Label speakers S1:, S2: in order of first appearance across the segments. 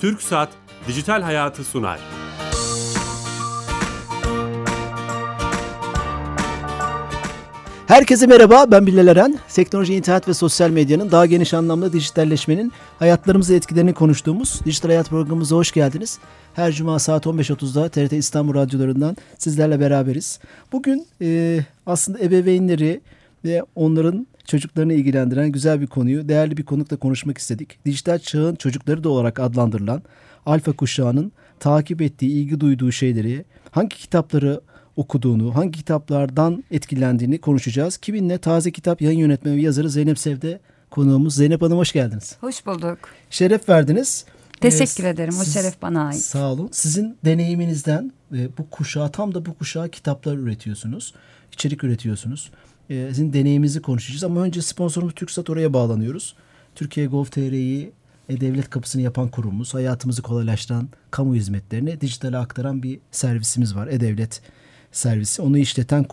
S1: Türk Saat Dijital Hayatı sunar.
S2: Herkese merhaba, ben Bilal Eren. Teknoloji, internet ve sosyal medyanın daha geniş anlamda dijitalleşmenin hayatlarımızı etkilerini konuştuğumuz Dijital Hayat programımıza hoş geldiniz. Her cuma saat 15.30'da TRT İstanbul radyolarından sizlerle beraberiz. Bugün e, aslında ebeveynleri ve onların çocuklarını ilgilendiren güzel bir konuyu değerli bir konukla konuşmak istedik. Dijital çağın çocukları da olarak adlandırılan alfa kuşağının takip ettiği, ilgi duyduğu şeyleri, hangi kitapları okuduğunu, hangi kitaplardan etkilendiğini konuşacağız. Kiminle taze kitap yayın yönetmeni ve yazarı Zeynep Sevde konuğumuz. Zeynep Hanım hoş geldiniz.
S3: Hoş bulduk.
S2: Şeref verdiniz.
S3: Teşekkür ee, ederim. O şeref bana ait.
S2: Sağ olun. Sizin deneyiminizden e, bu kuşağa tam da bu kuşağa kitaplar üretiyorsunuz. içerik üretiyorsunuz. E, sizin deneyiminizi konuşacağız ama önce sponsorumuz TürkSat oraya bağlanıyoruz. Türkiye Gov.tr'yi e-Devlet kapısını yapan kurumumuz. Hayatımızı kolaylaştıran kamu hizmetlerini dijitale aktaran bir servisimiz var. E-Devlet servisi. Onu işleten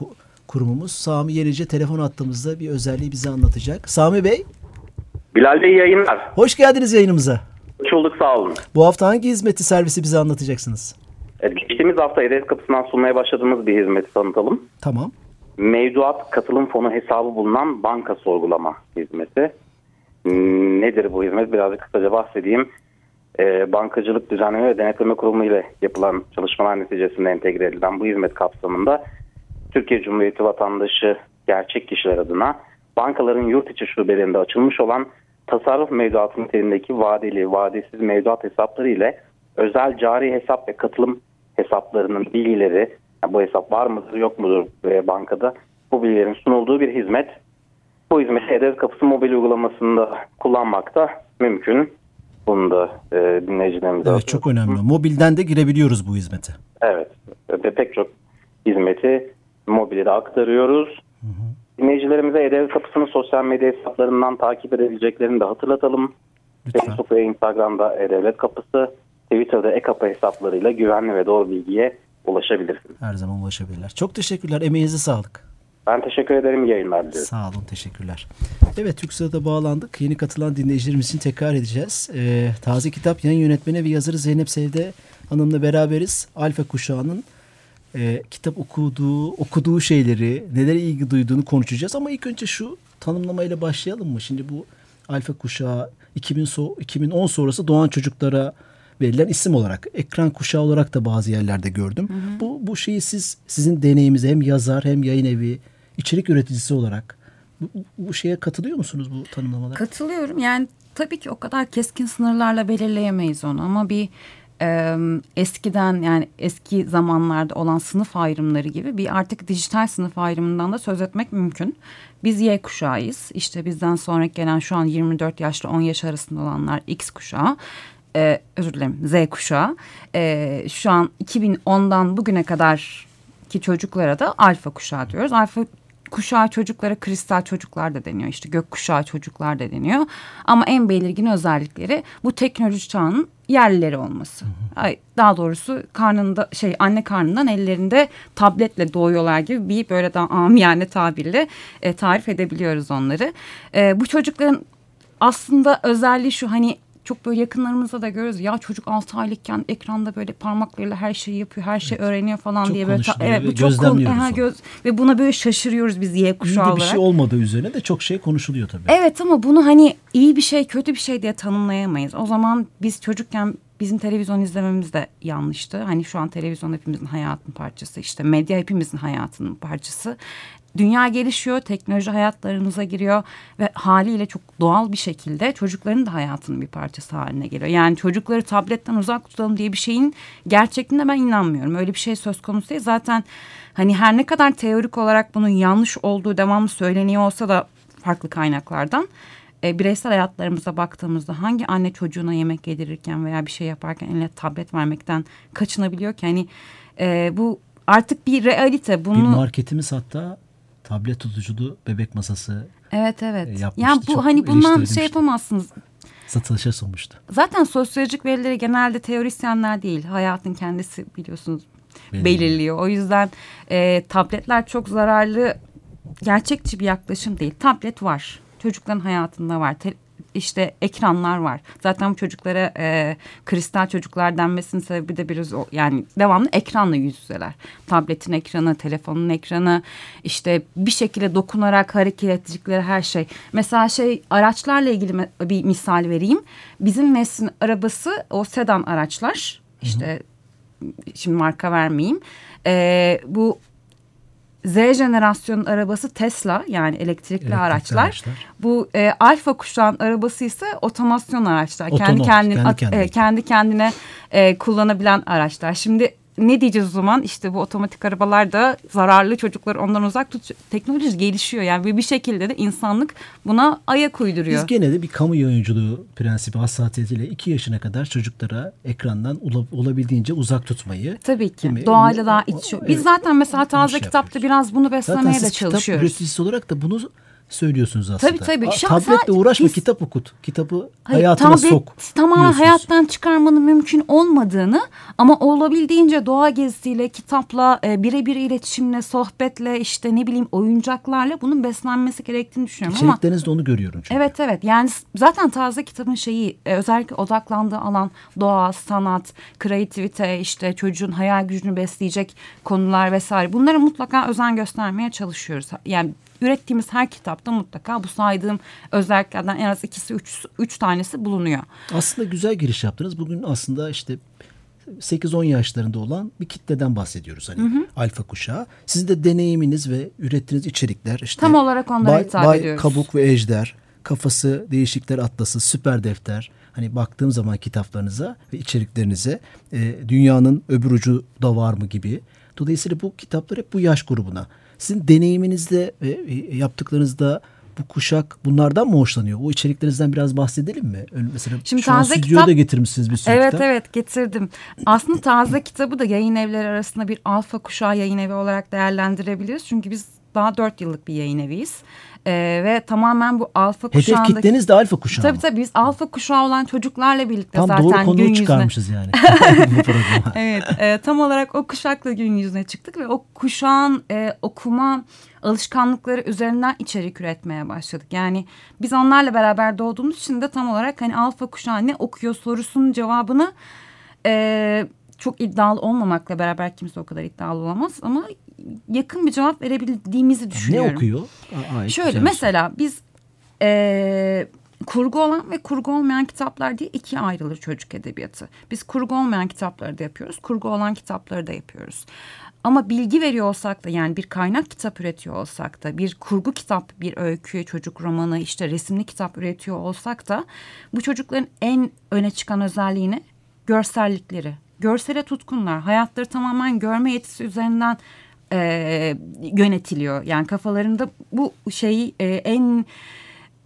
S2: kurumumuz. Sami Yenice telefon attığımızda bir özelliği bize anlatacak. Sami Bey.
S4: Bilal Bey yayınlar.
S2: Hoş geldiniz yayınımıza.
S4: Hoş bulduk sağ olun.
S2: Bu hafta hangi hizmeti servisi bize anlatacaksınız?
S4: Evet, geçtiğimiz hafta E-Devlet kapısından sunmaya başladığımız bir hizmeti tanıtalım.
S2: Tamam.
S4: Mevduat katılım fonu hesabı bulunan banka sorgulama hizmeti. Nedir bu hizmet? Birazcık kısaca bahsedeyim. Ee, Bankacılık Düzenleme ve Denetleme Kurumu ile yapılan çalışmalar neticesinde entegre edilen bu hizmet kapsamında Türkiye Cumhuriyeti vatandaşı gerçek kişiler adına bankaların yurt içi şubelerinde açılmış olan tasarruf mevduatı niteliğindeki vadeli, vadesiz mevduat hesapları ile özel cari hesap ve katılım hesaplarının bilgileri, yani bu hesap var mıdır yok mudur e, bankada bu bilgilerin sunulduğu bir hizmet. Bu hizmeti E-Devlet Kapısı mobil uygulamasında kullanmakta mümkün. Bunu da e, dinleyicilerimize
S2: Evet çok önemli. Mobilden de girebiliyoruz bu hizmete.
S4: Evet. Ve pek çok hizmeti mobile de aktarıyoruz. Hı hı. Dinleyicilerimize E-Devlet Kapısı'nın sosyal medya hesaplarından takip edebileceklerini de hatırlatalım. Lütfen. Facebook ve Instagram'da E-Devlet Kapısı, Twitter'da e-kapı hesaplarıyla güvenli ve doğru bilgiye ulaşabilirsiniz.
S2: Her zaman ulaşabilirler. Çok teşekkürler. Emeğinize sağlık.
S4: Ben teşekkür ederim. Yayınlar
S2: diliyorum. Sağ olun. Teşekkürler. Evet TürkSat'a bağlandık. Yeni katılan dinleyicilerimiz için tekrar edeceğiz. Ee, taze kitap yayın yönetmeni ve yazarı Zeynep Sevde Hanım'la beraberiz. Alfa kuşağının e, kitap okuduğu, okuduğu şeyleri, nelere ilgi duyduğunu konuşacağız. Ama ilk önce şu tanımlamayla başlayalım mı? Şimdi bu alfa kuşağı 2000 so 2010 sonrası doğan çocuklara verilen isim olarak ekran kuşağı olarak da bazı yerlerde gördüm. Hı hı. Bu bu şeyi siz sizin deneyimize hem yazar hem yayın evi içerik üreticisi olarak bu, bu şeye katılıyor musunuz bu tanımlamalara?
S3: Katılıyorum. Yani tabii ki o kadar keskin sınırlarla belirleyemeyiz onu ama bir e, eskiden yani eski zamanlarda olan sınıf ayrımları gibi bir artık dijital sınıf ayrımından da söz etmek mümkün. Biz Y kuşağıyız. İşte bizden sonra gelen şu an 24 yaşlı 10 yaş arasında olanlar X kuşağı. Ee, özür dilerim Z kuşağı. Ee, şu an 2010'dan bugüne kadar ki çocuklara da alfa kuşağı diyoruz. Alfa kuşağı çocuklara kristal çocuklar da deniyor. İşte gök kuşağı çocuklar da deniyor. Ama en belirgin özellikleri bu teknoloji çağının yerlileri olması. Ay, daha doğrusu karnında şey anne karnından ellerinde tabletle doğuyorlar gibi bir böyle daha amiyane tabirle e, tarif edebiliyoruz onları. E, bu çocukların aslında özelliği şu hani çok böyle yakınlarımızda da görüyoruz. Ya çocuk 6 aylıkken ekranda böyle parmaklarıyla her şeyi yapıyor, her şey öğreniyor falan
S2: çok
S3: diye
S2: böyle evet bu çok konu,
S3: göz ve buna böyle şaşırıyoruz biz Y kuşağı olarak.
S2: bir şey olmadığı üzerine de çok şey konuşuluyor tabii.
S3: Evet ama bunu hani iyi bir şey, kötü bir şey diye tanımlayamayız. O zaman biz çocukken bizim televizyon izlememiz de yanlıştı. Hani şu an televizyon hepimizin hayatının parçası. işte medya hepimizin hayatının parçası dünya gelişiyor, teknoloji hayatlarımıza giriyor ve haliyle çok doğal bir şekilde çocukların da hayatının bir parçası haline geliyor. Yani çocukları tabletten uzak tutalım diye bir şeyin gerçekliğine ben inanmıyorum. Öyle bir şey söz konusu değil. Zaten hani her ne kadar teorik olarak bunun yanlış olduğu devamlı söyleniyor olsa da farklı kaynaklardan e, bireysel hayatlarımıza baktığımızda hangi anne çocuğuna yemek yedirirken veya bir şey yaparken eline tablet vermekten kaçınabiliyor ki hani e, bu artık bir realite. Bunu...
S2: Bir marketimiz hatta tablet tutuculu bebek masası
S3: Evet evet. E, yapmıştı. Yani bu Çok hani bundan şey yapamazsınız.
S2: Satılışa sunmuştu.
S3: Zaten sosyolojik verileri genelde teorisyenler değil. Hayatın kendisi biliyorsunuz belirliyor. belirliyor. O yüzden e, tabletler çok zararlı gerçekçi bir yaklaşım değil. Tablet var. Çocukların hayatında var. Te işte ekranlar var. Zaten bu çocuklara e, kristal çocuklar denmesinin sebebi de biraz o. Yani devamlı ekranla yüz yüzeler. Tabletin ekranı, telefonun ekranı işte bir şekilde dokunarak hareket ettikleri her şey. Mesela şey araçlarla ilgili bir misal vereyim. Bizim neslin arabası o sedan araçlar. İşte hı hı. şimdi marka vermeyeyim. E, bu Z jenerasyonun arabası Tesla yani elektrikli, elektrikli araçlar. araçlar. Bu e, alfa kuşağın arabası ise otomasyon araçlar. Otonom, kendi kendine kendi, kendine. Kendi kendine e, kullanabilen araçlar. Şimdi ne diyeceğiz o zaman? İşte bu otomatik arabalar da zararlı çocukları ondan uzak tut. Teknoloji gelişiyor yani bir şekilde de insanlık buna ayak uyduruyor.
S2: Biz gene de bir kamu oyunculuğu prensibi hassasiyetiyle iki yaşına kadar çocuklara ekrandan olabildiğince uzak tutmayı.
S3: Tabii ki. Doğayla daha iç. Biz zaten mesela taze şey kitapta yapıyoruz. biraz bunu beslemeye de çalışıyoruz. Zaten
S2: kitap olarak da bunu söylüyorsunuz aslında.
S3: Tabii tabii.
S2: Şu Tabletle uğraşma biz, kitap okut. Kitabı Hayır, hayatına tablet, sok.
S3: Tamamen hayattan çıkarmanın mümkün olmadığını ama olabildiğince doğa gezisiyle, kitapla, e, birebir iletişimle, sohbetle, işte ne bileyim oyuncaklarla bunun beslenmesi gerektiğini düşünüyorum.
S2: İçeriklerinizde onu görüyorum çünkü.
S3: Evet evet. Yani zaten taze kitabın şeyi e, özellikle odaklandığı alan doğa, sanat, kreativite, işte çocuğun hayal gücünü besleyecek konular vesaire. Bunlara mutlaka özen göstermeye çalışıyoruz. Yani ürettiğimiz her kitapta mutlaka bu saydığım özelliklerden en az ikisi üç, üç tanesi bulunuyor.
S2: Aslında güzel giriş yaptınız. Bugün aslında işte 8-10 yaşlarında olan bir kitleden bahsediyoruz hani hı hı. alfa kuşağı. Sizin de deneyiminiz ve ürettiğiniz içerikler işte
S3: tam olarak onlara bay, hitap bay, ediyoruz.
S2: Kabuk ve Ejder, Kafası Değişikler Atlası, Süper Defter. Hani baktığım zaman kitaplarınıza ve içeriklerinize e, dünyanın öbür ucu da var mı gibi. Dolayısıyla bu kitaplar hep bu yaş grubuna sizin deneyiminizde ve e, yaptıklarınızda bu kuşak bunlardan mı hoşlanıyor? O içeriklerinizden biraz bahsedelim mi? Mesela Şimdi şu taze an stüdyoda kitap, getirmişsiniz bir sürü
S3: evet,
S2: kitap.
S3: Evet evet getirdim. Aslında taze kitabı da yayın evleri arasında bir alfa kuşağı yayın evi olarak değerlendirebiliriz. Çünkü biz daha dört yıllık bir yayın eviyiz. Ee, ve tamamen bu alfa kuşağındaki...
S2: Hedef kitleniz de alfa kuşağı
S3: Tabii tabii biz alfa kuşağı olan çocuklarla birlikte
S2: tam
S3: zaten
S2: doğru konuyu
S3: gün
S2: çıkarmışız yani.
S3: evet e, tam olarak o kuşakla gün yüzüne çıktık ve o kuşağın e, okuma alışkanlıkları üzerinden içerik üretmeye başladık. Yani biz onlarla beraber doğduğumuz için de tam olarak hani alfa kuşağı ne okuyor sorusunun cevabını... E, çok iddialı olmamakla beraber kimse o kadar iddialı olamaz ama yakın bir cevap verebildiğimizi düşünüyorum.
S2: Ne okuyor?
S3: Aa, Şöyle mesela biz e, kurgu olan ve kurgu olmayan kitaplar diye ikiye ayrılır çocuk edebiyatı. Biz kurgu olmayan kitapları da yapıyoruz, kurgu olan kitapları da yapıyoruz. Ama bilgi veriyor olsak da yani bir kaynak kitap üretiyor olsak da bir kurgu kitap, bir öykü, çocuk romanı, işte resimli kitap üretiyor olsak da bu çocukların en öne çıkan özelliğini görsellikleri. Görsele tutkunlar. Hayatları tamamen görme yetisi üzerinden e, yönetiliyor. Yani kafalarında bu şeyi e, en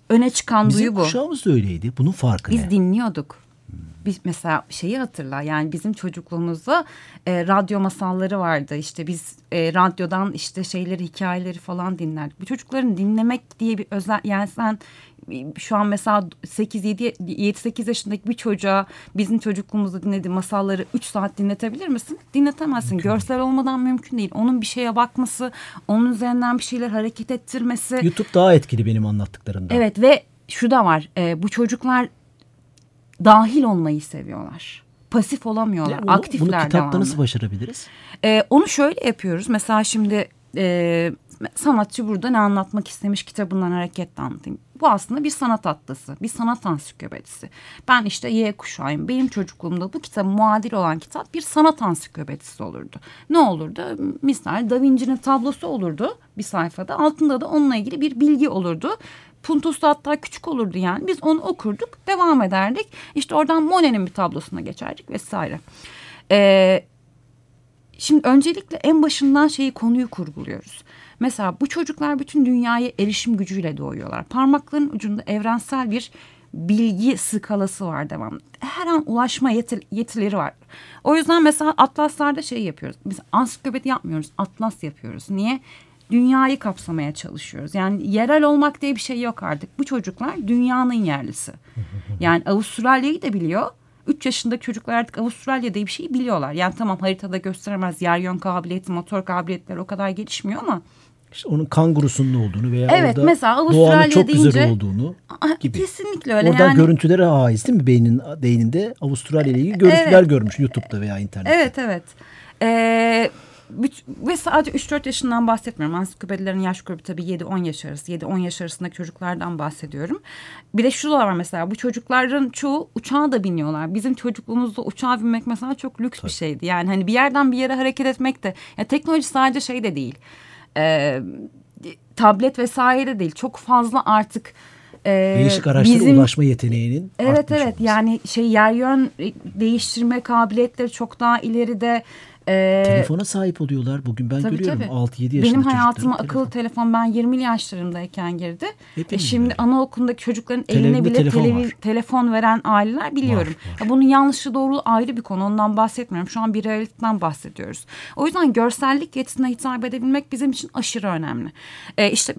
S3: öne çıkan
S2: Bizim
S3: duyu bu.
S2: Bizim kuşağımız da öyleydi. Bunun farkı
S3: Biz
S2: ne?
S3: dinliyorduk. Biz mesela şeyi hatırla yani bizim çocukluğumuzda e, radyo masalları vardı işte biz e, radyodan işte şeyleri hikayeleri falan dinlerdik. Bu çocukların dinlemek diye bir özel yani sen şu an mesela 8 7 7 8 yaşındaki bir çocuğa bizim çocukluğumuzda dinlediği masalları 3 saat dinletebilir misin? Dinletemezsin. Mümkün. Görsel olmadan mümkün değil. Onun bir şeye bakması, onun üzerinden bir şeyler hareket ettirmesi.
S2: YouTube daha etkili benim anlattıklarımdan.
S3: Evet ve şu da var. E, bu çocuklar dahil olmayı seviyorlar. Pasif olamıyorlar. Yani bunu, Aktifler
S2: Bunu kitapta devamlı. nasıl başarabiliriz?
S3: E, onu şöyle yapıyoruz. Mesela şimdi e, sanatçı burada ne anlatmak istemiş kitabından hareketle anlatayım. Bu aslında bir sanat atlası, bir sanat ansiklopedisi. Ben işte Y kuşağıyım. Benim çocukluğumda bu kitap muadil olan kitap bir sanat ansiklopedisi olurdu. Ne olurdu? Misal Da Vinci'nin tablosu olurdu bir sayfada. Altında da onunla ilgili bir bilgi olurdu. Puntus da hatta küçük olurdu yani. Biz onu okurduk, devam ederdik. İşte oradan Monet'in bir tablosuna geçerdik vesaire. Ee, şimdi öncelikle en başından şeyi konuyu kurguluyoruz. Mesela bu çocuklar bütün dünyaya erişim gücüyle doğuyorlar. Parmakların ucunda evrensel bir bilgi skalası var devam. Her an ulaşma yetil, yetileri var. O yüzden mesela atlaslarda şey yapıyoruz. Biz ansiklopedi yapmıyoruz, atlas yapıyoruz. Niye? Dünyayı kapsamaya çalışıyoruz. Yani yerel olmak diye bir şey yok artık. Bu çocuklar dünyanın yerlisi. Yani Avustralya'yı da biliyor. Üç yaşındaki çocuklar artık Avustralya'da bir şey biliyorlar. Yani tamam haritada gösteremez yer yön kabiliyeti, motor kabiliyetleri o kadar gelişmiyor ama
S2: İşte onun kangurusunun olduğunu veya
S3: Evet,
S2: orada
S3: mesela Avustralya
S2: çok güzel
S3: deyince-
S2: olduğunu
S3: Ah,
S2: gibi.
S3: Kesinlikle öyle.
S2: Oradan
S3: yani,
S2: görüntülere haiz değil mi beynin beyninde Avustralya ile ilgili görüntüler
S3: Evet.
S2: görmüş YouTube'da veya internette.
S3: Evet evet. Ee, ve sadece 3-4 yaşından bahsetmiyorum. Ansiklopedilerin yaş grubu tabii 7-10 yaş arası. 7-10 yaş arasındaki çocuklardan bahsediyorum. Bir de şu da var mesela bu çocukların çoğu uçağa da biniyorlar. Bizim çocukluğumuzda uçağa binmek mesela çok lüks bir şeydi. Yani hani bir yerden bir yere hareket etmek de ya teknoloji sadece şey de değil. Ee, tablet vesaire de değil. Çok fazla artık e,
S2: Değişik araçlara
S3: bizim-
S2: ulaşma yeteneğinin
S3: Evet evet
S2: olması.
S3: yani şey yer yön değiştirme kabiliyetleri çok daha ileride. Ee,
S2: Telefona sahip oluyorlar. Bugün ben
S3: tabii,
S2: görüyorum
S3: tabii.
S2: 6-7 yaşında
S3: Benim hayatıma
S2: telefon.
S3: akıllı telefon ben 20 yaşlarındayken girdi. E
S2: Hepimiz
S3: şimdi
S2: öyle.
S3: anaokulundaki çocukların
S2: Televizyonda
S3: eline bile
S2: telefon
S3: televi-
S2: var.
S3: telefon veren aileler biliyorum.
S2: Var, var.
S3: Ya bunun yanlışı doğruluğu ayrı bir konu ondan bahsetmiyorum. Şu an bir realiteden bahsediyoruz. O yüzden görsellik yetisine hitap edebilmek bizim için aşırı önemli. Ee, işte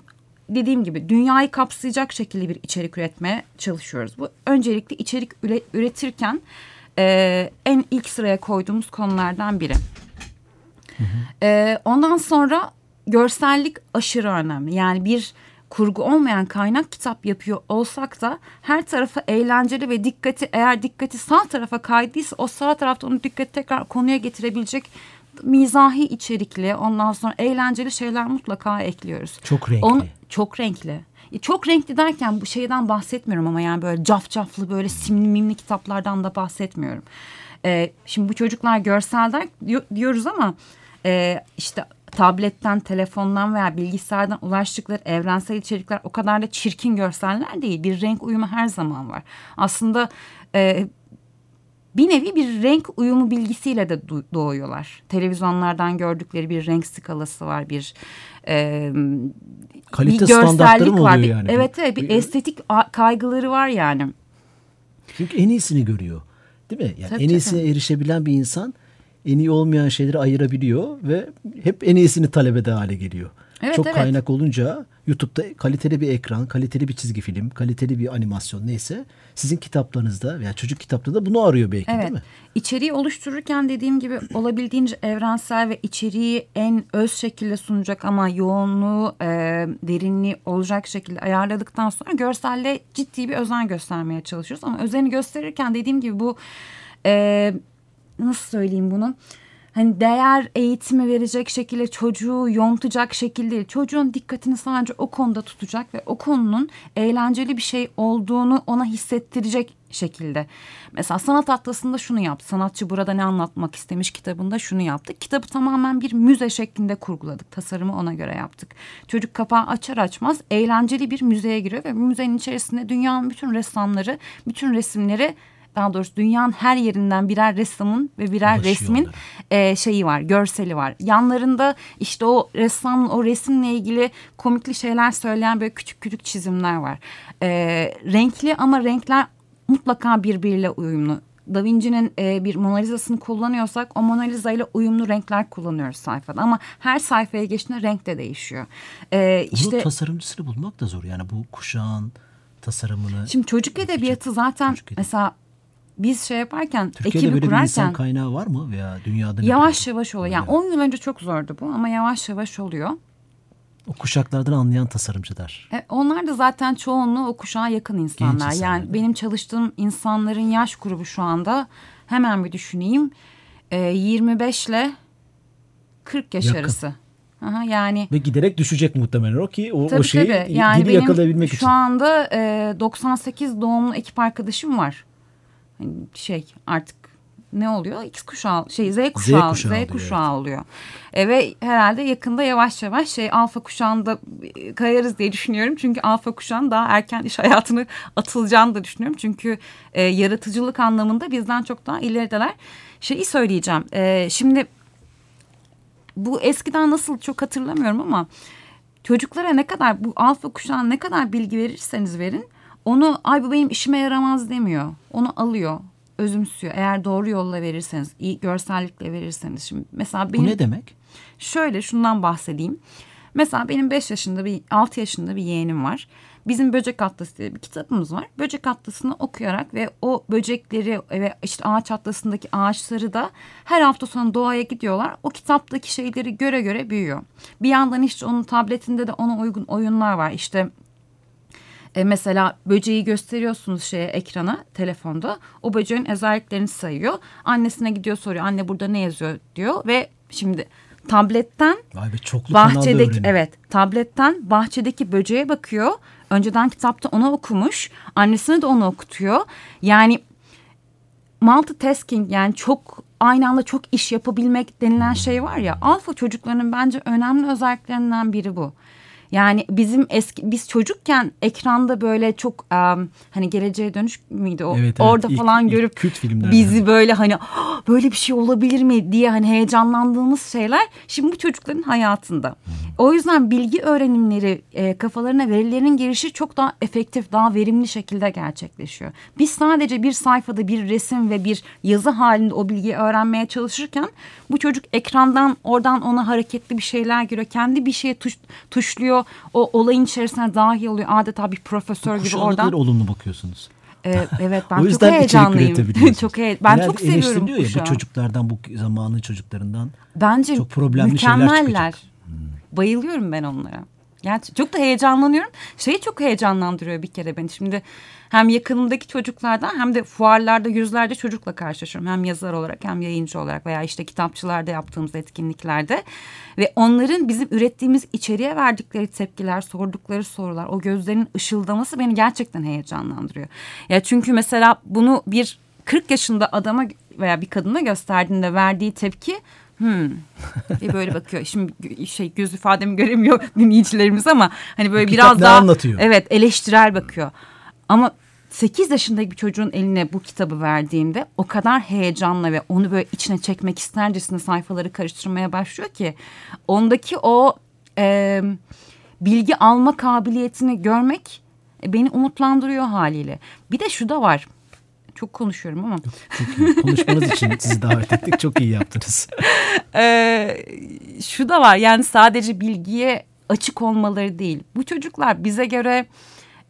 S3: dediğim gibi dünyayı kapsayacak şekilde bir içerik üretmeye çalışıyoruz. Bu öncelikle içerik üre- üretirken e, en ilk sıraya koyduğumuz konulardan biri. Ee, ondan sonra görsellik aşırı önemli. Yani bir kurgu olmayan kaynak kitap yapıyor olsak da her tarafı eğlenceli ve dikkati eğer dikkati sağ tarafa kaydıysa o sağ tarafta onu dikkati tekrar konuya getirebilecek mizahi içerikli ondan sonra eğlenceli şeyler mutlaka ekliyoruz.
S2: Çok renkli.
S3: Onu- çok renkli. E, Çok renkli derken bu şeyden bahsetmiyorum ama yani böyle cafcaflı böyle simli mimli kitaplardan da bahsetmiyorum. Ee, şimdi bu çocuklar görselden diyor- diyoruz ama e, işte tabletten, telefondan veya bilgisayardan ulaştıkları evrensel içerikler o kadar da çirkin görseller değil. Bir renk uyumu her zaman var. Aslında e, bir nevi bir renk uyumu bilgisiyle de doğuyorlar. Televizyonlardan gördükleri bir renk skalası var, bir e,
S2: Kalite
S3: bir
S2: standartları mı
S3: var. Bir-
S2: yani?
S3: Evet evet bir estetik kaygıları var yani.
S2: Çünkü en iyisini görüyor. Değil mi? Yani
S3: Tabii,
S2: en
S3: tabii.
S2: iyisine erişebilen bir insan en iyi olmayan şeyleri ayırabiliyor ve hep en iyisini talep eder hale geliyor.
S3: Evet,
S2: Çok
S3: evet.
S2: kaynak olunca YouTube'da kaliteli bir ekran, kaliteli bir çizgi film, kaliteli bir animasyon neyse sizin kitaplarınızda veya çocuk kitaplarında bunu arıyor belki
S3: Evet.
S2: değil mi?
S3: İçeriği oluştururken dediğim gibi olabildiğince evrensel ve içeriği en öz şekilde sunacak ama yoğunluğu, e, derinliği olacak şekilde ayarladıktan sonra görselle ciddi bir özen göstermeye çalışıyoruz. Ama özeni gösterirken dediğim gibi bu e, nasıl söyleyeyim bunu? Hani değer eğitimi verecek şekilde çocuğu yontacak şekilde değil. Çocuğun dikkatini sadece o konuda tutacak ve o konunun eğlenceli bir şey olduğunu ona hissettirecek şekilde. Mesela sanat atlasında şunu yaptı. Sanatçı burada ne anlatmak istemiş kitabında şunu yaptı. Kitabı tamamen bir müze şeklinde kurguladık. Tasarımı ona göre yaptık. Çocuk kapağı açar açmaz eğlenceli bir müzeye giriyor ve müzenin içerisinde dünyanın bütün ressamları, bütün resimleri daha doğrusu dünyanın her yerinden birer ressamın ve birer
S2: Ulaşıyor
S3: resmin
S2: onlara.
S3: e, şeyi var, görseli var. Yanlarında işte o ressam, o resimle ilgili komikli şeyler söyleyen böyle küçük küçük çizimler var. E, renkli ama renkler mutlaka birbiriyle uyumlu. Da Vinci'nin e, bir Mona Lisa'sını kullanıyorsak o Mona Lisa ile uyumlu renkler kullanıyoruz sayfada. Ama her sayfaya geçtiğinde renk de değişiyor. E, işte
S2: tasarımcısını bulmak da zor. Yani bu kuşağın tasarımını.
S3: şimdi çocuk edebiyatı zaten
S2: Çocuk edebiyatı.
S3: mesela biz şey yaparken
S2: Türkiye'de
S3: ekibi
S2: böyle bir insan
S3: kurarken
S2: kaynağı var mı veya dünyada
S3: yavaş
S2: durumda?
S3: yavaş oluyor. Yani
S2: Öyle.
S3: 10 yıl önce çok zordu bu ama yavaş yavaş oluyor.
S2: O kuşaklardan anlayan tasarımcılar.
S3: E, onlar da zaten çoğunluğu o kuşağa yakın insanlar.
S2: insanlar,
S3: yani benim çalıştığım insanların yaş grubu şu anda hemen bir düşüneyim. E, 25 ile 40 yaş
S2: Yakın.
S3: arası. Aha, yani
S2: Ve giderek düşecek muhtemelen o ki o,
S3: tabii
S2: o şeyi
S3: tabii. Yani benim
S2: yakalayabilmek
S3: şu
S2: için.
S3: anda e, 98 doğumlu ekip arkadaşım var. Hani şey artık ne oluyor? X kuşağı şey Z kuşağı Z
S2: kuşağı
S3: kuşağı,
S2: oluyor,
S3: oluyor. E, ve herhalde yakında yavaş yavaş şey alfa kuşağında e, kayarız diye düşünüyorum. Çünkü alfa kuşağın daha erken iş hayatını atılacağını da düşünüyorum. Çünkü e, yaratıcılık anlamında bizden çok daha ilerideler. Şeyi söyleyeceğim. E, şimdi bu eskiden nasıl çok hatırlamıyorum ama çocuklara ne kadar bu alfa kuşağına ne kadar bilgi verirseniz verin onu ay bu benim işime yaramaz demiyor. Onu alıyor, özümsüyor. Eğer doğru yolla verirseniz, iyi görsellikle verirseniz. Şimdi mesela benim
S2: Bu ne demek?
S3: Şöyle şundan bahsedeyim. Mesela benim 5 yaşında bir 6 yaşında bir yeğenim var. Bizim Böcek Atlası diye bir kitabımız var. Böcek Atlası'nı okuyarak ve o böcekleri ve işte ağaç atlasındaki ağaçları da her hafta sonu doğaya gidiyorlar. O kitaptaki şeyleri göre göre büyüyor. Bir yandan işte onun tabletinde de ona uygun oyunlar var. İşte e, mesela böceği gösteriyorsunuz şeye ekrana telefonda. O böceğin özelliklerini sayıyor. Annesine gidiyor soruyor. Anne burada ne yazıyor diyor ve şimdi tabletten
S2: Vay be, çoklu
S3: bahçedeki evet tabletten bahçedeki böceğe bakıyor. Önceden kitapta onu okumuş. Annesine de onu okutuyor. Yani multitasking yani çok aynı anda çok iş yapabilmek denilen şey var ya. Alfa çocukların bence önemli özelliklerinden biri bu. Yani bizim eski biz çocukken ekranda böyle çok um, hani geleceğe dönüş müydü o
S2: evet, evet.
S3: orada
S2: İlk,
S3: falan
S2: ilk
S3: görüp
S2: kült filmlerden.
S3: bizi böyle hani böyle bir şey olabilir mi diye hani heyecanlandığımız şeyler şimdi bu çocukların hayatında. O yüzden bilgi öğrenimleri e, kafalarına verilerin girişi çok daha efektif, daha verimli şekilde gerçekleşiyor. Biz sadece bir sayfada bir resim ve bir yazı halinde o bilgiyi öğrenmeye çalışırken bu çocuk ekrandan oradan ona hareketli bir şeyler görüyor. Kendi bir şeye tuş, tuşluyor. O olayın içerisine dahil oluyor. Adeta bir profesör gibi oradan.
S2: kadar olumlu bakıyorsunuz.
S3: Ee, evet ben
S2: o
S3: çok
S2: yüzden içerik
S3: heyecanlıyım. çok he ben
S2: Genelde
S3: çok seviyorum
S2: eleştiriliyor ya bu çocuklardan bu zamanın çocuklarından.
S3: Bence
S2: Çok problemli şeyler
S3: mükemmeller.
S2: çıkacak.
S3: Bayılıyorum ben onlara. Gerçi çok da heyecanlanıyorum. Şeyi çok heyecanlandırıyor bir kere beni. Şimdi hem yakınımdaki çocuklardan hem de fuarlarda yüzlerce çocukla karşılaşıyorum. Hem yazar olarak hem yayıncı olarak veya işte kitapçılarda yaptığımız etkinliklerde. Ve onların bizim ürettiğimiz içeriğe verdikleri tepkiler, sordukları sorular, o gözlerinin ışıldaması beni gerçekten heyecanlandırıyor. Ya çünkü mesela bunu bir 40 yaşında adama veya bir kadına gösterdiğinde verdiği tepki Hmm. diye böyle bakıyor. Şimdi şey göz ifademi göremiyor dinleyicilerimiz ama hani böyle
S2: Bu
S3: biraz daha
S2: anlatıyor?
S3: evet eleştirel bakıyor. Ama 8 yaşındaki bir çocuğun eline bu kitabı verdiğimde o kadar heyecanla ve onu böyle içine çekmek istercesine sayfaları karıştırmaya başlıyor ki ondaki o e, bilgi alma kabiliyetini görmek e, beni umutlandırıyor haliyle. Bir de şu da var. Çok konuşuyorum ama.
S2: Çok iyi. Konuşmanız için sizi davet ettik. Çok iyi yaptınız.
S3: Ee, şu da var yani sadece bilgiye açık olmaları değil. Bu çocuklar bize göre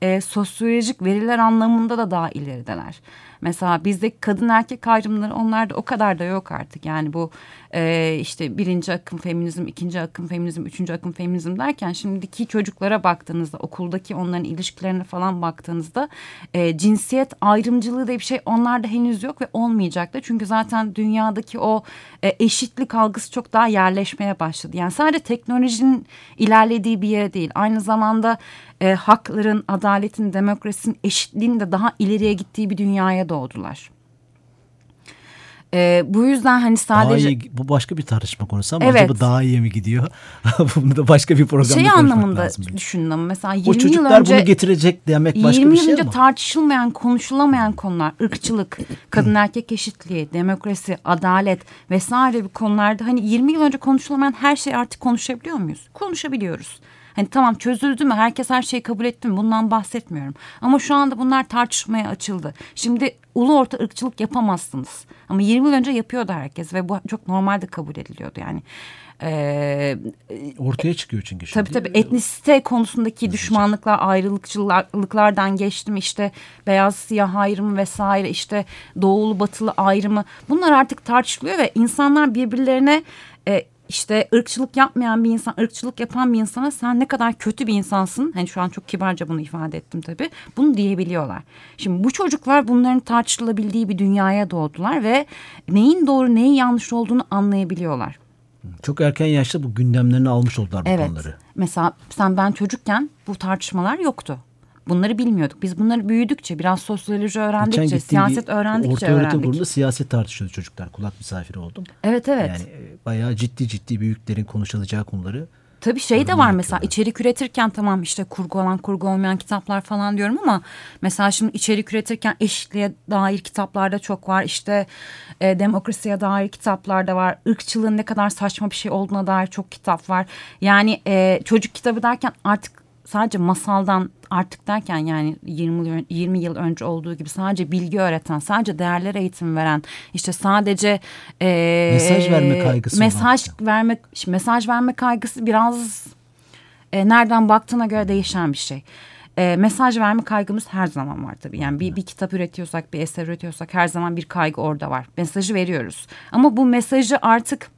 S3: e, sosyolojik veriler anlamında da daha ilerideler. Mesela bizdeki kadın erkek ayrımları onlarda o kadar da yok artık. Yani bu e, işte birinci akım feminizm, ikinci akım feminizm, üçüncü akım feminizm derken şimdiki çocuklara baktığınızda okuldaki onların ilişkilerine falan baktığınızda e, cinsiyet ayrımcılığı diye bir şey onlarda henüz yok ve olmayacak da. Çünkü zaten dünyadaki o e, eşitlik algısı çok daha yerleşmeye başladı. Yani sadece teknolojinin ilerlediği bir yere değil aynı zamanda e, hakların, adaletin, demokrasinin, eşitliğin de daha ileriye gittiği bir dünyaya doğdular. E, bu yüzden hani sadece...
S2: Daha iyi, bu başka bir tartışma konusu ama
S3: Evet.
S2: acaba daha iyi mi gidiyor? Bunu da başka bir programda
S3: şey
S2: konuşmak
S3: anlamında
S2: lazım.
S3: düşünün ama mesela 20
S2: O
S3: yıl
S2: çocuklar
S3: önce...
S2: bunu getirecek demek başka
S3: 20
S2: bir
S3: yıl
S2: şey
S3: önce
S2: ama.
S3: tartışılmayan, konuşulamayan konular, ırkçılık, kadın erkek eşitliği, demokrasi, adalet vesaire bir konularda hani 20 yıl önce konuşulamayan her şeyi artık konuşabiliyor muyuz? Konuşabiliyoruz. Hani tamam çözüldü mü? Herkes her şeyi kabul etti mi? Bundan bahsetmiyorum. Ama şu anda bunlar tartışmaya açıldı. Şimdi ulu orta ırkçılık yapamazsınız. Ama 20 yıl önce yapıyordu herkes ve bu çok normalde kabul ediliyordu yani. Ee,
S2: Ortaya çıkıyor çünkü şimdi.
S3: Tabii tabii etnisite konusundaki düşmanlıklar, ayrılıkçılıklardan geçtim işte beyaz siyah ayrımı vesaire işte doğulu batılı ayrımı bunlar artık tartışılıyor ve insanlar birbirlerine işte ırkçılık yapmayan bir insan, ırkçılık yapan bir insana sen ne kadar kötü bir insansın. Hani şu an çok kibarca bunu ifade ettim tabii. Bunu diyebiliyorlar. Şimdi bu çocuklar bunların tartışılabildiği bir dünyaya doğdular ve neyin doğru neyin yanlış olduğunu anlayabiliyorlar.
S2: Çok erken yaşta bu gündemlerini almış oldular bu
S3: Evet.
S2: konuları.
S3: Mesela sen ben çocukken bu tartışmalar yoktu. Bunları bilmiyorduk. Biz bunları büyüdükçe, biraz sosyoloji öğrendikçe, siyaset öğrendikçe
S2: Orta
S3: öğrendik.
S2: kurumunda siyaset tartışıyordu çocuklar. Kulak misafiri oldum.
S3: Evet evet.
S2: Yani e, bayağı ciddi ciddi büyüklerin konuşulacağı konuları.
S3: Tabii şey de var mesela içerik üretirken tamam işte kurgu olan kurgu olmayan kitaplar falan diyorum ama mesela şimdi içerik üretirken eşitliğe dair kitaplarda çok var. İşte e, demokrasiye dair kitaplar da var. Irkçılığın ne kadar saçma bir şey olduğuna dair çok kitap var. Yani e, çocuk kitabı derken artık sadece masaldan artık derken yani 20 yıl, 20 yıl önce olduğu gibi sadece bilgi öğreten, sadece değerler eğitim veren, işte sadece e,
S2: Mesaj verme kaygısı olan
S3: mesaj
S2: kitap.
S3: verme mesaj verme kaygısı biraz e, nereden baktığına göre değişen bir şey. E, mesaj verme kaygımız her zaman var tabii. Yani bir, bir kitap üretiyorsak, bir eser üretiyorsak her zaman bir kaygı orada var. Mesajı veriyoruz. Ama bu mesajı artık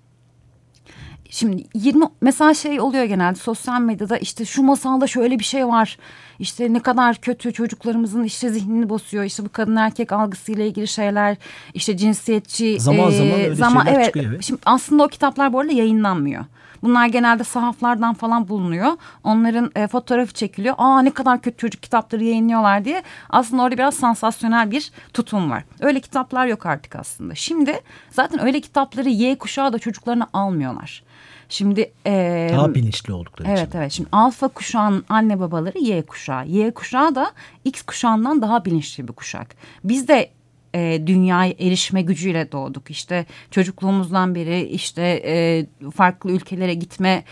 S3: Şimdi 20 mesela şey oluyor genelde sosyal medyada işte şu masalda şöyle bir şey var. İşte ne kadar kötü çocuklarımızın işte zihnini bozuyor. İşte bu kadın erkek algısıyla ilgili şeyler. işte cinsiyetçi.
S2: Zaman zaman öyle
S3: zaman, evet,
S2: çıkıyor. Evet.
S3: Şimdi aslında o kitaplar bu arada yayınlanmıyor. Bunlar genelde sahaflardan falan bulunuyor. Onların e, fotoğrafı çekiliyor. Aa ne kadar kötü çocuk kitapları yayınlıyorlar diye. Aslında orada biraz sansasyonel bir tutum var. Öyle kitaplar yok artık aslında. Şimdi zaten öyle kitapları Y kuşağı da çocuklarına almıyorlar. Şimdi e,
S2: Daha bilinçli oldukları
S3: Evet
S2: için.
S3: evet. Şimdi alfa kuşağın anne babaları Y kuşağı. Y kuşağı da X kuşağından daha bilinçli bir kuşak. Biz de e, dünyaya erişme gücüyle doğduk. İşte çocukluğumuzdan beri işte e, farklı ülkelere gitme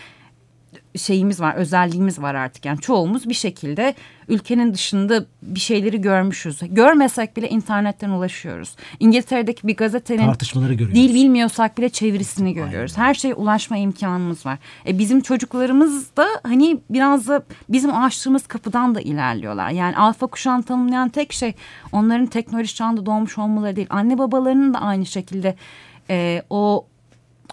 S3: şeyimiz var, özelliğimiz var artık. Yani çoğumuz bir şekilde ülkenin dışında bir şeyleri görmüşüz. Görmesek bile internetten ulaşıyoruz. İngiltere'deki bir gazetenin
S2: Tartışmaları görüyoruz.
S3: dil bilmiyorsak bile çevirisini görüyoruz. Her şeye ulaşma imkanımız var. E bizim çocuklarımız da hani biraz da bizim açtığımız kapıdan da ilerliyorlar. Yani alfa kuşağını tanımlayan tek şey onların teknoloji çağında doğmuş olmaları değil. Anne babalarının da aynı şekilde e, o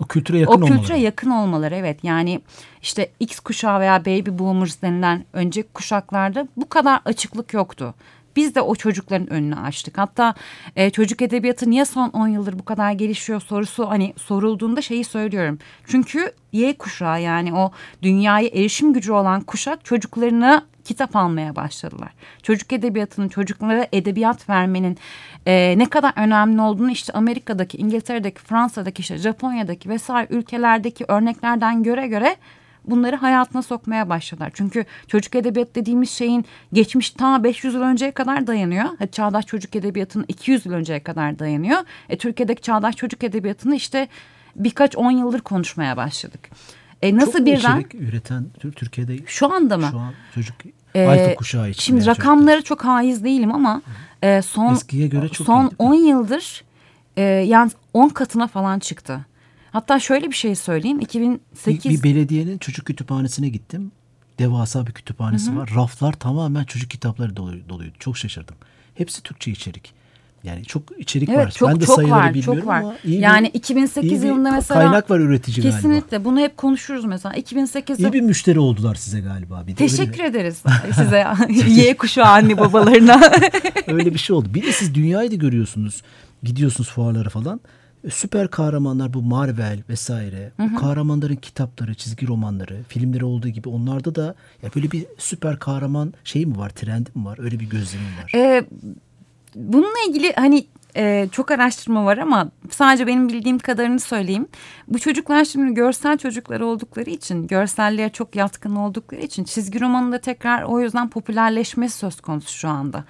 S2: O kültüre yakın
S3: o
S2: olmaları.
S3: kültüre yakın olmaları evet. Yani işte X kuşağı veya baby boomers denilen önceki kuşaklarda bu kadar açıklık yoktu. Biz de o çocukların önünü açtık. Hatta e, çocuk edebiyatı niye son 10 yıldır bu kadar gelişiyor sorusu hani sorulduğunda şeyi söylüyorum. Çünkü Y kuşağı yani o dünyaya erişim gücü olan kuşak çocuklarına kitap almaya başladılar. Çocuk edebiyatının çocuklara edebiyat vermenin e, ne kadar önemli olduğunu işte Amerika'daki, İngiltere'deki, Fransa'daki, işte Japonya'daki vesaire ülkelerdeki örneklerden göre göre bunları hayatına sokmaya başladılar. Çünkü çocuk edebiyat dediğimiz şeyin geçmiş ta 500 yıl önceye kadar dayanıyor. Çağdaş çocuk edebiyatının 200 yıl önceye kadar dayanıyor. E, Türkiye'deki çağdaş çocuk edebiyatını işte birkaç on yıldır konuşmaya başladık. E, nasıl
S2: Çok
S3: birden?
S2: içerik üreten Tür- Türkiye'de
S3: Şu anda mı?
S2: şu an çocuk
S3: Ee,
S2: alfa kuşağı için.
S3: Şimdi
S2: veya
S3: rakamları çok haiz değilim ama e, son
S2: Eskiye göre çok
S3: son
S2: iyi, değil
S3: 10 yıldır e, yani 10 katına falan çıktı. Hatta şöyle bir şey söyleyeyim.
S2: Bir,
S3: 2008
S2: bir belediyenin çocuk kütüphanesine gittim. Devasa bir kütüphanesi var. Raflar tamamen çocuk kitapları dolu- doluydu. Çok şaşırdım. Hepsi Türkçe içerik. Yani çok içerik
S3: Evet
S2: var.
S3: çok
S2: ben de
S3: çok
S2: sayıları
S3: var
S2: bilmiyorum
S3: çok var.
S2: ama iyi bir-
S3: yani 2008
S2: iyi bir
S3: yılında mesela
S2: kaynak var üretici galiba.
S3: kesinlikle bunu hep konuşuruz mesela 2008
S2: İyi bir müşteri oldular size galiba. Bir de
S3: Teşekkür ederiz size Y kuşağı anne babalarına.
S2: öyle bir şey oldu. Bir de siz dünyayı da görüyorsunuz. Gidiyorsunuz fuarlara falan. E, Süper kahramanlar bu Marvel vesaire. Bu kahramanların kitapları, çizgi romanları, filmleri olduğu gibi onlarda da ya böyle bir süper kahraman şey mi var, trendi mi var? Öyle bir gözlemim var.
S3: Ee, bununla ilgili hani e, çok araştırma var ama sadece benim bildiğim kadarını söyleyeyim. Bu çocuklar şimdi görsel çocuklar oldukları için, görselliğe çok yatkın oldukları için çizgi romanın da tekrar o yüzden popülerleşmesi söz konusu şu anda.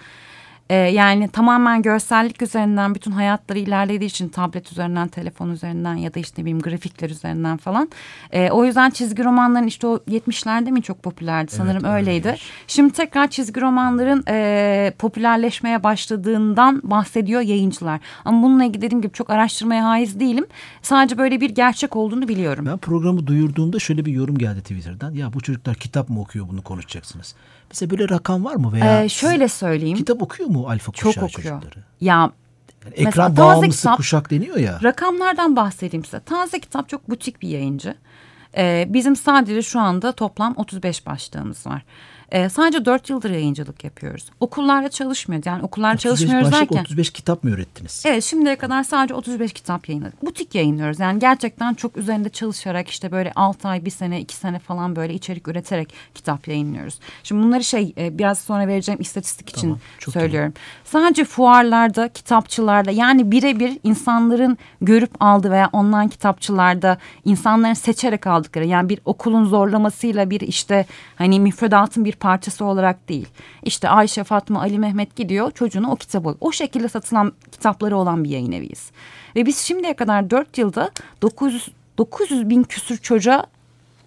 S3: Ee, yani tamamen görsellik üzerinden bütün hayatları ilerlediği için tablet üzerinden, telefon üzerinden ya da işte bileyim grafikler üzerinden falan. Ee, o yüzden çizgi romanların işte o 70'lerde mi çok popülerdi sanırım
S2: Evet,
S3: öyleydi.
S2: öyleymiş.
S3: Şimdi tekrar çizgi romanların e, popülerleşmeye başladığından bahsediyor yayıncılar. Ama bununla ilgili dediğim gibi çok araştırmaya haiz değilim. Sadece böyle bir gerçek olduğunu biliyorum.
S2: Ben programı duyurduğumda şöyle bir yorum geldi Twitter'dan. Ya bu çocuklar kitap mı okuyor bunu konuşacaksınız. Bize böyle rakam var mı veya
S3: Ee, şöyle söyleyeyim.
S2: kitap okuyor mu alfa
S3: çok
S2: kuşağı
S3: okuyor.
S2: çocukları?
S3: Ya
S2: Yani
S3: Mesela
S2: ekran
S3: taze
S2: bağımlısı
S3: kitap-
S2: kuşak deniyor ya.
S3: Rakamlardan bahsedeyim size. Taze Kitap çok butik bir yayıncı. Ee, bizim sadece şu anda toplam 35 başlığımız var. Ee, sadece 4 yıldır yayıncılık yapıyoruz. Okullarda çalışmıyoruz. Yani okullarda
S2: 35
S3: çalışmıyoruz
S2: başlık,
S3: derken.
S2: 35 kitap mı ürettiniz?
S3: Evet şimdiye kadar sadece 35 kitap yayınladık. Butik yayınlıyoruz. Yani gerçekten çok üzerinde çalışarak işte böyle 6 ay, 1 sene, 2 sene falan böyle içerik üreterek kitap yayınlıyoruz. Şimdi bunları şey e, biraz sonra vereceğim istatistik için
S2: Tamam, çok
S3: söylüyorum. Sadece fuarlarda, kitapçılarda yani birebir insanların görüp aldığı veya online kitapçılarda insanların seçerek aldıkları yani bir okulun zorlamasıyla bir işte hani müfredatın bir parçası olarak değil. İşte Ayşe, Fatma, Ali, Mehmet gidiyor çocuğuna o kitabı o şekilde satılan kitapları olan bir yayın eviyiz. Ve biz şimdiye kadar 4 yılda 900, 900 bin küsür çocuğa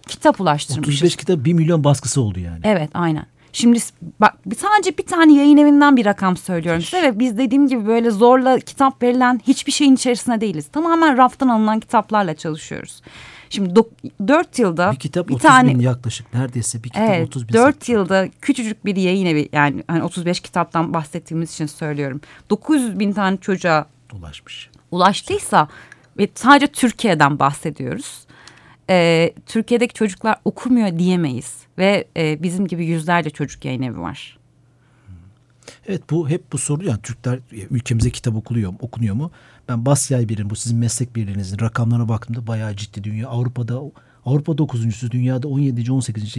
S3: kitap ulaştırmışız.
S2: 35 kitap 1 milyon baskısı oldu yani.
S3: Evet aynen. Şimdi bak sadece bir tane yayın evinden bir rakam söylüyorum size ve biz dediğim gibi böyle zorla kitap verilen hiçbir şeyin içerisinde değiliz. Tamamen raftan alınan kitaplarla çalışıyoruz. Şimdi 4 yılda
S2: bir kitap
S3: bir
S2: 30
S3: tane
S2: bin yaklaşık neredeyse bir kitap
S3: evet,
S2: 30 bin
S3: 4
S2: satmış.
S3: yılda küçücük bir yayın evi yani hani 35 kitaptan bahsettiğimiz için söylüyorum. 900 bin tane çocuğa
S2: ulaşmış.
S3: ulaştıysa ve sadece Türkiye'den bahsediyoruz. Ee, Türkiye'deki çocuklar okumuyor diyemeyiz ve e, bizim gibi yüzlerce çocuk yayın evi var.
S2: Evet bu hep bu soru yani Türkler ülkemize kitap okuluyor mu, okunuyor mu? Ben Basyay birin bu sizin meslek birliğinizin rakamlarına baktığımda bayağı ciddi dünya. Avrupa'da Avrupa 9.sü dünyada 17. 18.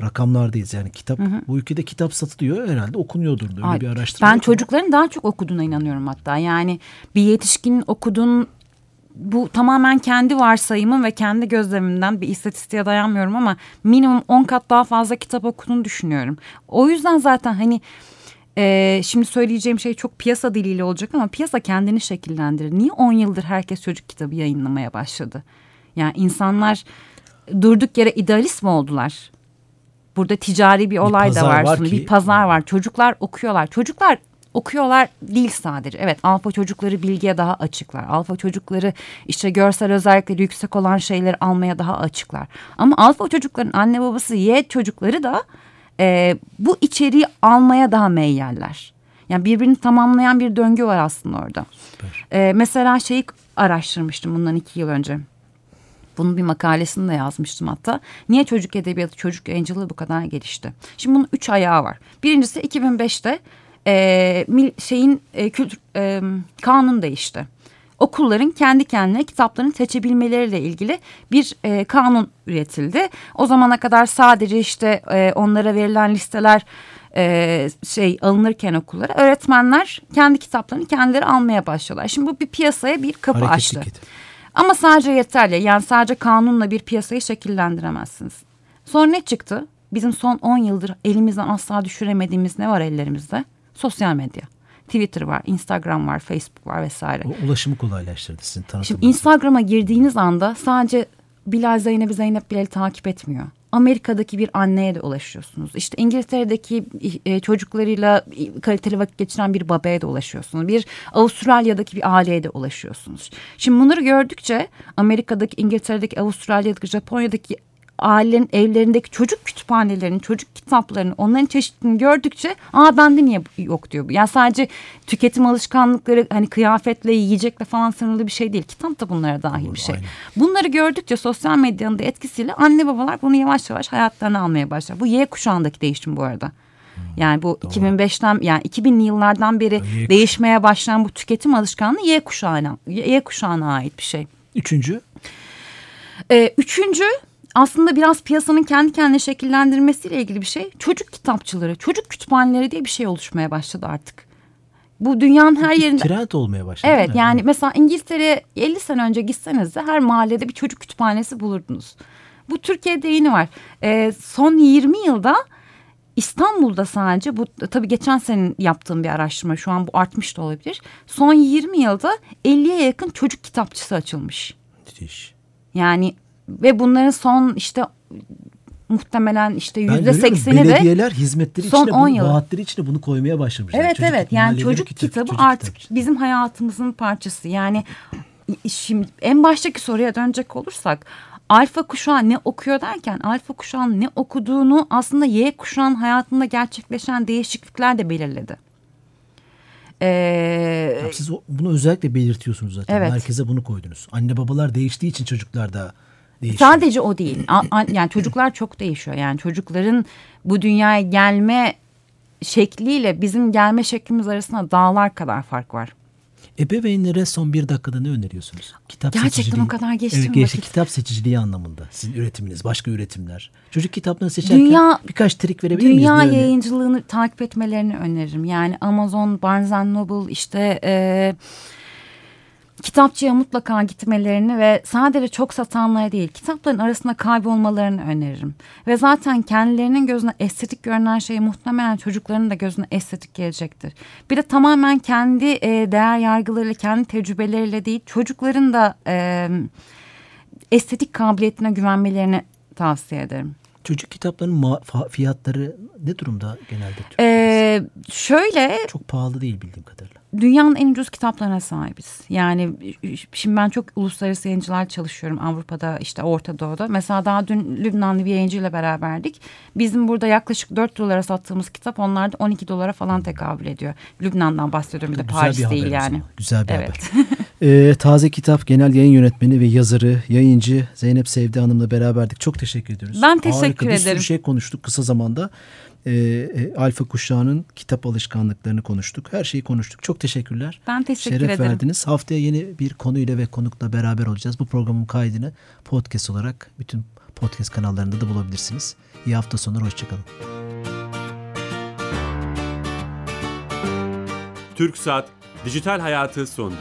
S2: rakamlardayız. Yani kitap hı hı. bu ülkede kitap satılıyor herhalde okunuyordur öyle
S3: Ay,
S2: bir araştırma.
S3: Ben çocukların daha çok okuduğuna inanıyorum hatta. Yani bir yetişkinin okuduğun bu tamamen kendi varsayımım ve kendi gözlemimden bir istatistiğe dayanmıyorum ama minimum 10 kat daha fazla kitap okuduğunu düşünüyorum. O yüzden zaten hani ee, şimdi söyleyeceğim şey çok piyasa diliyle olacak ama piyasa kendini şekillendirir. Niye 10 yıldır herkes çocuk kitabı yayınlamaya başladı? Yani insanlar durduk yere idealist mi oldular? Burada ticari bir olay
S2: bir
S3: da var.
S2: var
S3: ki,
S2: ki,
S3: bir pazar var. Çocuklar okuyorlar. Çocuklar okuyorlar değil sadece. Evet alfa çocukları bilgiye daha açıklar. Alfa çocukları işte görsel özellikleri yüksek olan şeyleri almaya daha açıklar. Ama alfa çocukların anne babası Y çocukları da e, bu içeriği almaya daha meyyeller. Yani birbirini tamamlayan bir döngü var aslında orada. E, mesela şeyi araştırmıştım bundan iki yıl önce. Bunun bir makalesini de yazmıştım hatta. Niye çocuk edebiyatı, çocuk yayıncılığı bu kadar gelişti? Şimdi bunun üç ayağı var. Birincisi 2005'te e, şeyin e, kültür e, kanun değişti okulların kendi kendine kitaplarını seçebilmeleriyle ilgili bir e, kanun üretildi. O zamana kadar sadece işte e, onlara verilen listeler e, şey alınırken okullara öğretmenler kendi kitaplarını kendileri almaya başlıyorlar. Şimdi bu bir piyasaya bir kapı
S2: Hareketlik
S3: açtı.
S2: idi.
S3: Ama sadece yeterli. Yani sadece kanunla bir piyasayı şekillendiremezsiniz. Sonra ne çıktı? Bizim son 10 yıldır elimizden asla düşüremediğimiz ne var ellerimizde? Sosyal medya. Twitter var, Instagram var, Facebook var vesaire.
S2: O ulaşımı kolaylaştırdı sizin tanıtımınız.
S3: Şimdi Instagram'a girdiğiniz anda sadece Bilal Zeynep'i Zeynep Bilal'i takip etmiyor. Amerika'daki bir anneye de ulaşıyorsunuz. İşte İngiltere'deki e, çocuklarıyla kaliteli vakit geçiren bir babaya da ulaşıyorsunuz. Bir Avustralya'daki bir aileye de ulaşıyorsunuz. Şimdi bunları gördükçe Amerika'daki, İngiltere'deki, Avustralya'daki, Japonya'daki ailelerin evlerindeki çocuk kütüphanelerinin, çocuk kitaplarının, onların çeşitliliğini gördükçe aa bende niye yok diyor. Yani sadece tüketim alışkanlıkları hani kıyafetle, yiyecekle falan sınırlı bir şey değil. Kitap da bunlara dahil
S2: Doğru,
S3: bir şey.
S2: aynen.
S3: Bunları gördükçe sosyal medyanın da etkisiyle anne babalar bunu yavaş yavaş hayatlarına almaya başlar. Bu Y kuşağındaki değişim bu arada. Yani bu 2005'ten yani 2000'li yıllardan beri
S2: Y
S3: değişmeye başlayan bu tüketim alışkanlığı Y kuşağına Y kuşağına ait bir şey.
S2: Üçüncü
S3: Ee, üçüncü aslında biraz piyasanın kendi kendine şekillendirmesiyle ilgili bir şey. Çocuk kitapçıları, çocuk kütüphaneleri diye bir şey oluşmaya başladı artık. Bu dünyanın her
S2: bir
S3: yerinde...
S2: trend olmaya başladı.
S3: Evet yani mesela İngiltere'ye 50 sene önce gitseniz de her mahallede bir çocuk kütüphanesi bulurdunuz. Bu Türkiye'de yeni var. Ee, son 20 yılda İstanbul'da sadece bu tabii geçen senin yaptığım bir araştırma şu an bu artmış da olabilir. Son 20 yılda 50'ye yakın çocuk kitapçısı açılmış.
S2: Müthiş.
S3: Yani ve bunların son işte muhtemelen işte yüzde sekseni de
S2: belediyeler hizmetleri
S3: son
S2: içine,
S3: 10
S2: bunu,
S3: yıl.
S2: vaatleri içine bunu koymaya başlamışlar.
S3: Evet
S2: Çocuk
S3: evet yani çocuk
S2: kitap-
S3: kitabı
S2: çocuk
S3: artık
S2: kitapçısı.
S3: bizim hayatımızın parçası. Yani şimdi en baştaki soruya dönecek olursak alfa kuşağı ne okuyor derken alfa kuşağın ne okuduğunu aslında Y kuşağın hayatında gerçekleşen değişiklikler de belirledi. Ee,
S2: Siz bunu özellikle belirtiyorsunuz zaten.
S3: Evet.
S2: Merkeze bunu koydunuz. Anne babalar değiştiği için çocuklar da değişiyor.
S3: Sadece o değil. Yani çocuklar çok değişiyor. Yani çocukların bu dünyaya gelme şekliyle bizim gelme şeklimiz arasında dağlar kadar fark var.
S2: Ebeveynlere son bir dakikada ne öneriyorsunuz? Kitap
S3: Gerçekten
S2: seçiciliği-
S3: o kadar geçti
S2: Evet
S3: mi vakit?
S2: Kitap seçiciliği anlamında. Sizin üretiminiz, başka üretimler. Çocuk kitaplarını seçerken
S3: Dünya-
S2: birkaç trik verebilir miyiz?
S3: Dünya
S2: Ne örneği?
S3: yayıncılığını takip etmelerini öneririm. Yani Amazon, Barnes Noble işte e, kitapçıya mutlaka gitmelerini ve sadece çok satanlara değil kitapların arasında kaybolmalarını öneririm. Ve zaten kendilerinin gözüne estetik görünen şey muhtemelen çocukların da gözüne estetik gelecektir. Bir de tamamen kendi e, değer yargılarıyla, kendi tecrübeleriyle değil çocukların da e, estetik kabiliyetine güvenmelerini tavsiye ederim.
S2: Çocuk kitaplarının fiyatları ne durumda genelde?
S3: Ee, şöyle.
S2: Çok pahalı değil bildiğim kadarıyla.
S3: Dünyanın en ucuz kitaplarına sahibiz. Yani şimdi ben çok uluslararası yayıncılar çalışıyorum Avrupa'da işte Orta Doğu'da. Mesela daha dün Lübnanlı bir yayıncıyla beraberdik. Bizim burada yaklaşık 4 dolara sattığımız kitap onlarda 12 dolara falan tekabül ediyor. Lübnan'dan bahsediyorum bir de Paris bir değil yani.
S2: Güzel bir evet. haber. ee, taze kitap genel yayın yönetmeni ve yazarı, yayıncı Zeynep Sevdi Hanım'la beraberdik. Çok teşekkür ediyoruz.
S3: Ben teşekkür
S2: Harika,
S3: ederim.
S2: Bir sürü şey konuştuk kısa zamanda. Ee, e, alfa kuşağının kitap alışkanlıklarını konuştuk. Her şeyi konuştuk. Çok teşekkürler.
S3: Ben teşekkür
S2: Şeref
S3: ederim.
S2: verdiniz. Haftaya yeni bir konuyla ve konukla beraber olacağız. Bu programın kaydını podcast olarak bütün podcast kanallarında da bulabilirsiniz. İyi hafta sonları. Hoşçakalın.
S1: Türk Saat Dijital Hayatı sondu.